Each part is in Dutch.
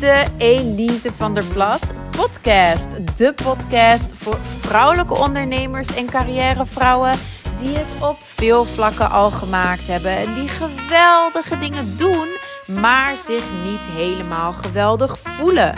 de Elise van der Plas podcast. De podcast voor vrouwelijke ondernemers en carrièrevrouwen die het op veel vlakken al gemaakt hebben en die geweldige dingen doen, maar zich niet helemaal geweldig voelen.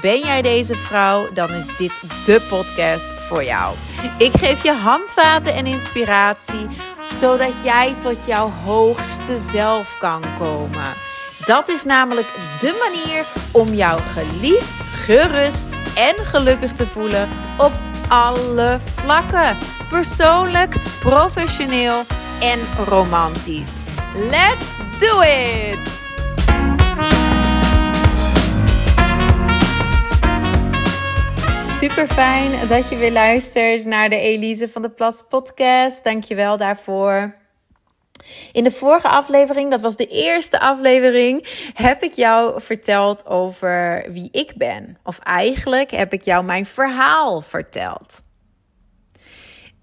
Ben jij deze vrouw, dan is dit de podcast voor jou. Ik geef je handvaten en inspiratie, zodat jij tot jouw hoogste zelf kan komen. Dat is namelijk de manier om jou geliefd, gerust en gelukkig te voelen op alle vlakken. Persoonlijk, professioneel en romantisch. Let's do it! Super fijn dat je weer luistert naar de Elise van de Plas podcast. Dankjewel daarvoor. In de vorige aflevering, dat was de eerste aflevering, heb ik jou verteld over wie ik ben. Of eigenlijk heb ik jou mijn verhaal verteld.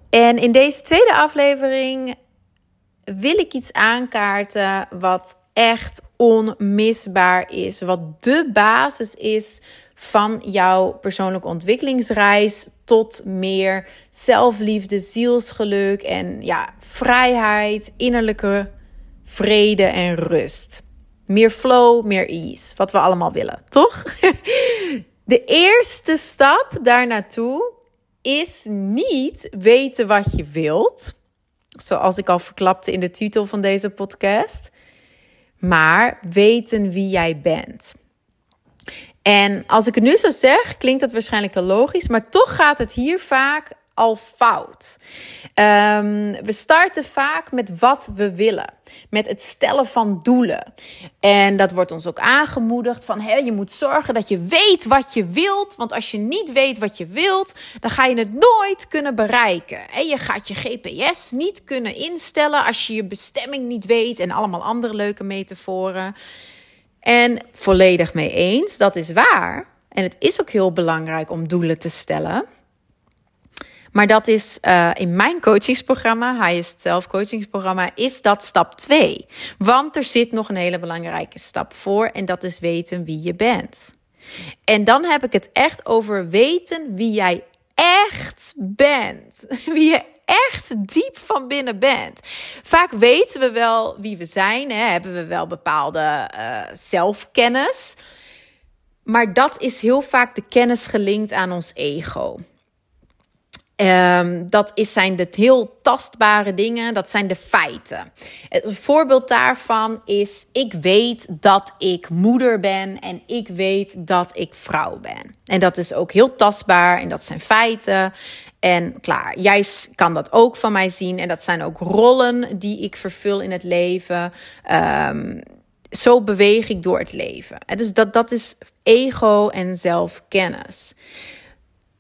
En in deze tweede aflevering wil ik iets aankaarten wat echt onmisbaar is. Wat de basis is van jouw persoonlijke ontwikkelingsreis tot meer zelfliefde, zielsgeluk en ja, vrijheid, innerlijke vrede en rust. Meer flow, meer ease, wat we allemaal willen, toch? De eerste stap daar naartoe is niet weten wat je wilt, zoals ik al verklapte in de titel van deze podcast, maar weten wie jij bent. En als ik het nu zo zeg, klinkt dat waarschijnlijk wel logisch, maar toch gaat het hier vaak al fout. Um, we starten vaak met wat we willen, met het stellen van doelen. En dat wordt ons ook aangemoedigd van hé, je moet zorgen dat je weet wat je wilt, want als je niet weet wat je wilt, dan ga je het nooit kunnen bereiken. En je gaat je GPS niet kunnen instellen als je je bestemming niet weet en allemaal andere leuke metaforen. En volledig mee eens, dat is waar. En het is ook heel belangrijk om doelen te stellen. Maar dat is uh, in mijn coachingsprogramma, Highest Self coachingsprogramma, is dat stap 2. Want er zit nog een hele belangrijke stap voor en dat is weten wie je bent. En dan heb ik het echt over weten wie jij echt bent. Wie je echt diep van binnen bent. Vaak weten we wel wie we zijn, hè, hebben we wel bepaalde uh, zelfkennis. Maar dat is heel vaak de kennis gelinkt aan ons ego. Um, dat is, zijn de heel tastbare dingen, dat zijn de feiten. Een voorbeeld daarvan is: ik weet dat ik moeder ben en ik weet dat ik vrouw ben. En dat is ook heel tastbaar en dat zijn feiten. En klaar, jij kan dat ook van mij zien. En dat zijn ook rollen die ik vervul in het leven. Um, zo beweeg ik door het leven. En dus dat, dat is ego en zelfkennis.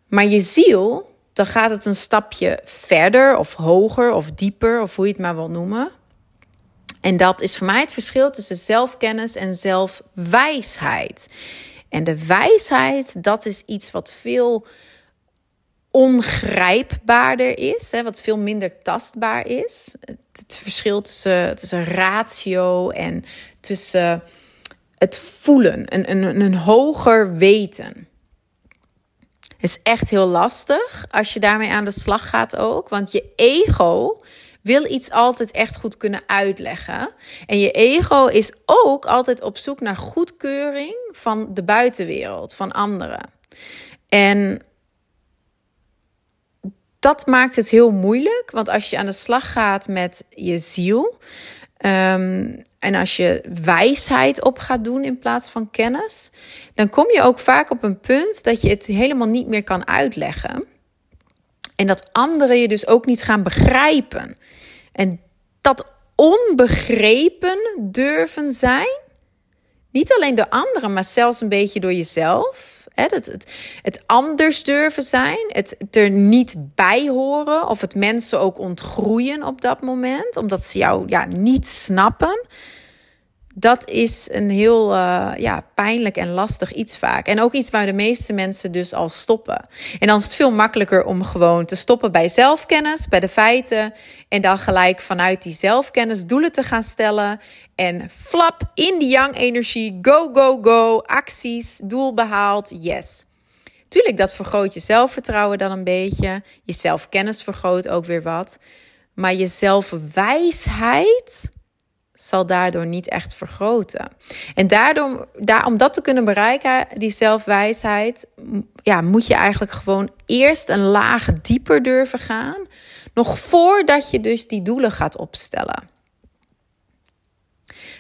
Maar je ziel, dan gaat het een stapje verder of hoger of dieper, of hoe je het maar wil noemen. En dat is voor mij het verschil tussen zelfkennis en zelfwijsheid. En de wijsheid, dat is iets wat veel ongrijpbaarder is, hè, wat veel minder tastbaar is. Het verschil tussen, tussen ratio en tussen het voelen, een, een, een hoger weten. is echt heel lastig als je daarmee aan de slag gaat ook, want je ego wil iets altijd echt goed kunnen uitleggen. En je ego is ook altijd op zoek naar goedkeuring van de buitenwereld, van anderen. En dat maakt het heel moeilijk. Want als je aan de slag gaat met je ziel. Um, en als je wijsheid op gaat doen in plaats van kennis, dan kom je ook vaak op een punt dat je het helemaal niet meer kan uitleggen. En dat anderen je dus ook niet gaan begrijpen. En dat onbegrepen durven zijn, niet alleen door anderen, maar zelfs een beetje door jezelf het, het, het, anders durven zijn, het, er niet bij horen of het mensen ook ontgroeien op dat moment, omdat ze jou ja, niet snappen. Dat is een heel uh, ja, pijnlijk en lastig iets vaak. En ook iets waar de meeste mensen dus al stoppen. En dan is het veel makkelijker om gewoon te stoppen bij zelfkennis, bij de feiten. En dan gelijk vanuit die zelfkennis doelen te gaan stellen. En flap in die young energie. Go, go, go. Acties, doel behaald. Yes. Tuurlijk, dat vergroot je zelfvertrouwen dan een beetje. Je zelfkennis vergroot ook weer wat. Maar je zelfwijsheid zal daardoor niet echt vergroten. En daardoor, daar, om dat te kunnen bereiken, die zelfwijsheid, ja, moet je eigenlijk gewoon eerst een laag dieper durven gaan. Nog voordat je dus die doelen gaat opstellen.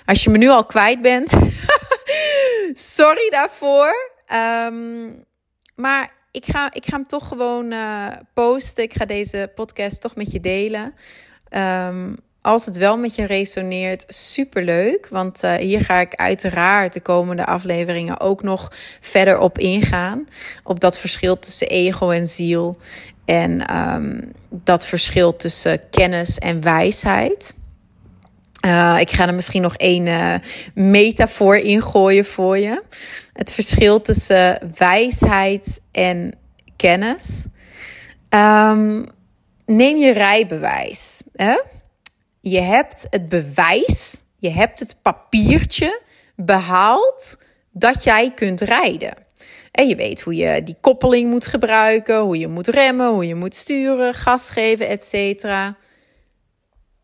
Als je me nu al kwijt bent, sorry daarvoor. Ehm, maar ik ga, ik ga hem toch gewoon uh, posten. Ik ga deze podcast toch met je delen. Um, als het wel met je resoneert, super leuk. Want uh, hier ga ik uiteraard de komende afleveringen ook nog verder op ingaan. Op dat verschil tussen ego en ziel. En um, dat verschil tussen kennis en wijsheid. Uh, ik ga er misschien nog één uh, metafoor ingooien voor je. Het verschil tussen wijsheid en kennis. Um, neem je rijbewijs. Hè? Je hebt het bewijs, je hebt het papiertje behaald dat jij kunt rijden. En je weet hoe je die koppeling moet gebruiken, hoe je moet remmen, hoe je moet sturen, gas geven, etc.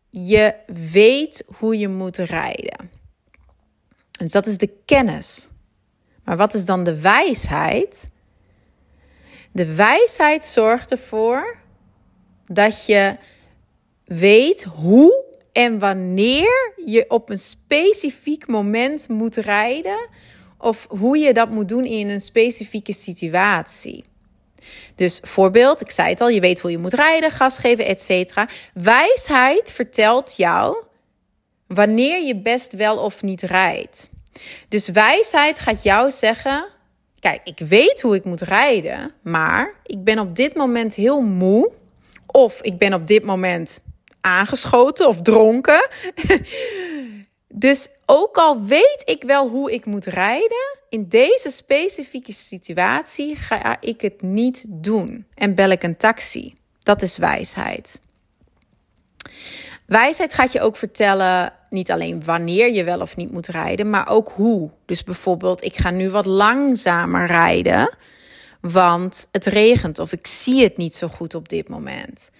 Je weet hoe je moet rijden. Dus dat is de kennis. Maar wat is dan de wijsheid? De wijsheid zorgt ervoor dat je weet hoe en wanneer je op een specifiek moment moet rijden of hoe je dat moet doen in een specifieke situatie. Dus voorbeeld, ik zei het al, je weet hoe je moet rijden, gas geven, etc. Wijsheid vertelt jou wanneer je best wel of niet rijdt. Dus wijsheid gaat jou zeggen: Kijk, ik weet hoe ik moet rijden, maar ik ben op dit moment heel moe. Of ik ben op dit moment aangeschoten of dronken. dus ook al weet ik wel hoe ik moet rijden, in deze specifieke situatie ga ik het niet doen en bel ik een taxi. Dat is wijsheid. Wijsheid gaat je ook vertellen niet alleen wanneer je wel of niet moet rijden, maar ook hoe. Dus bijvoorbeeld, ik ga nu wat langzamer rijden, want het regent of ik zie het niet zo goed op dit moment.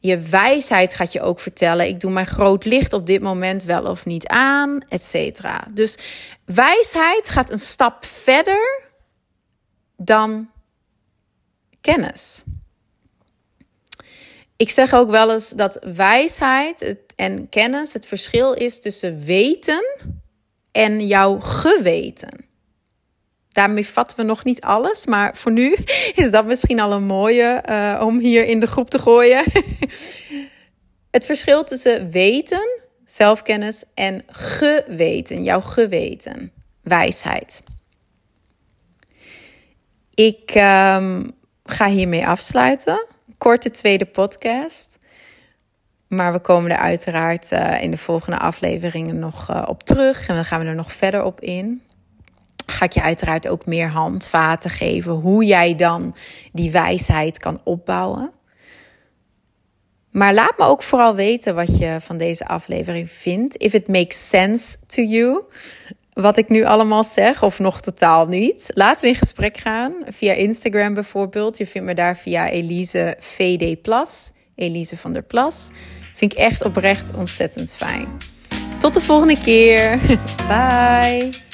Je wijsheid gaat je ook vertellen: ik doe mijn groot licht op dit moment wel of niet aan, et cetera. Dus wijsheid gaat een stap verder dan kennis. Ik zeg ook wel eens dat wijsheid en kennis het verschil is tussen weten en jouw geweten. Daarmee vatten we nog niet alles, maar voor nu is dat misschien al een mooie uh, om hier in de groep te gooien. het verschil tussen weten, zelfkennis en geweten, jouw geweten, wijsheid. Ik um, ga hiermee afsluiten. Korte tweede podcast. Maar we komen er uiteraard uh, in de volgende afleveringen nog uh, op terug. En dan gaan we er nog verder op in ga ik je uiteraard ook meer handvaten geven hoe jij dan die wijsheid kan opbouwen. Maar laat me ook vooral weten wat je van deze aflevering vindt. If it makes sense to you. Wat ik nu allemaal zeg, of nog totaal niet. Laten we in gesprek gaan. Via Instagram bijvoorbeeld. Je vindt me daar via Elise VD Plas. Elise van der Plas. Vind ik echt oprecht ontzettend fijn. Tot de volgende keer. Bye.